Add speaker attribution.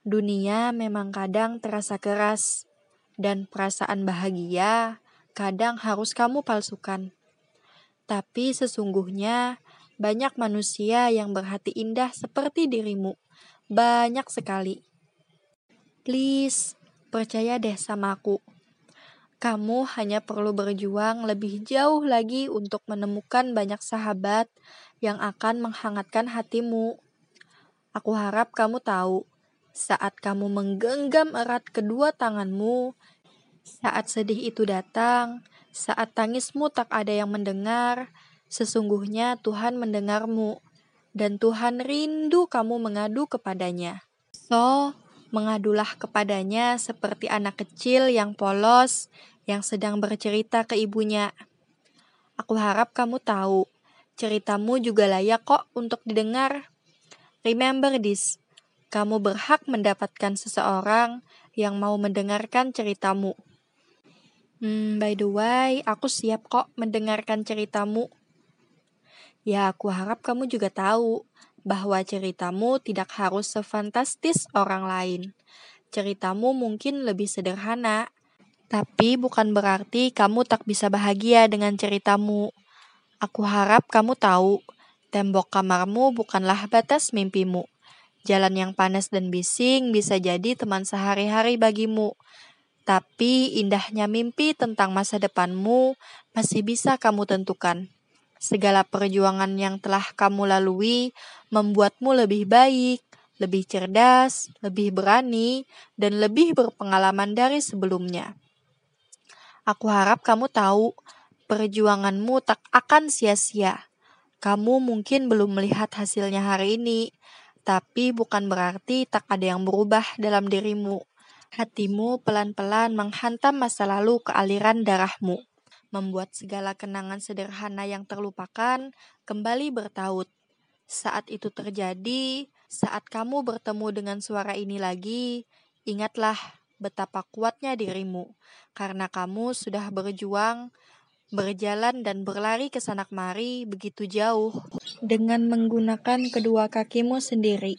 Speaker 1: Dunia memang kadang terasa keras, dan perasaan bahagia kadang harus kamu palsukan. Tapi sesungguhnya banyak manusia yang berhati indah seperti dirimu. Banyak sekali. Please, percaya deh sama aku. Kamu hanya perlu berjuang lebih jauh lagi untuk menemukan banyak sahabat yang akan menghangatkan hatimu. Aku harap kamu tahu, saat kamu menggenggam erat kedua tanganmu, saat sedih itu datang, saat tangismu tak ada yang mendengar, sesungguhnya Tuhan mendengarmu, dan Tuhan rindu kamu mengadu kepadanya. So, mengadulah kepadanya seperti anak kecil yang polos yang sedang bercerita ke ibunya. Aku harap kamu tahu, ceritamu juga layak kok untuk didengar. Remember this, kamu berhak mendapatkan seseorang yang mau mendengarkan ceritamu. Hmm, by the way, aku siap kok mendengarkan ceritamu. Ya, aku harap kamu juga tahu bahwa ceritamu tidak harus sefantastis orang lain. Ceritamu mungkin lebih sederhana, tapi bukan berarti kamu tak bisa bahagia dengan ceritamu. Aku harap kamu tahu, tembok kamarmu bukanlah batas mimpimu. Jalan yang panas dan bising bisa jadi teman sehari-hari bagimu. Tapi indahnya mimpi tentang masa depanmu masih bisa kamu tentukan. Segala perjuangan yang telah kamu lalui membuatmu lebih baik, lebih cerdas, lebih berani, dan lebih berpengalaman dari sebelumnya. Aku harap kamu tahu, perjuanganmu tak akan sia-sia. Kamu mungkin belum melihat hasilnya hari ini, tapi bukan berarti tak ada yang berubah dalam dirimu. Hatimu pelan-pelan menghantam masa lalu ke aliran darahmu, membuat segala kenangan sederhana yang terlupakan kembali bertaut. Saat itu terjadi, saat kamu bertemu dengan suara ini lagi, ingatlah betapa kuatnya dirimu, karena kamu sudah berjuang, berjalan dan berlari ke sana kemari begitu jauh dengan menggunakan kedua kakimu sendiri.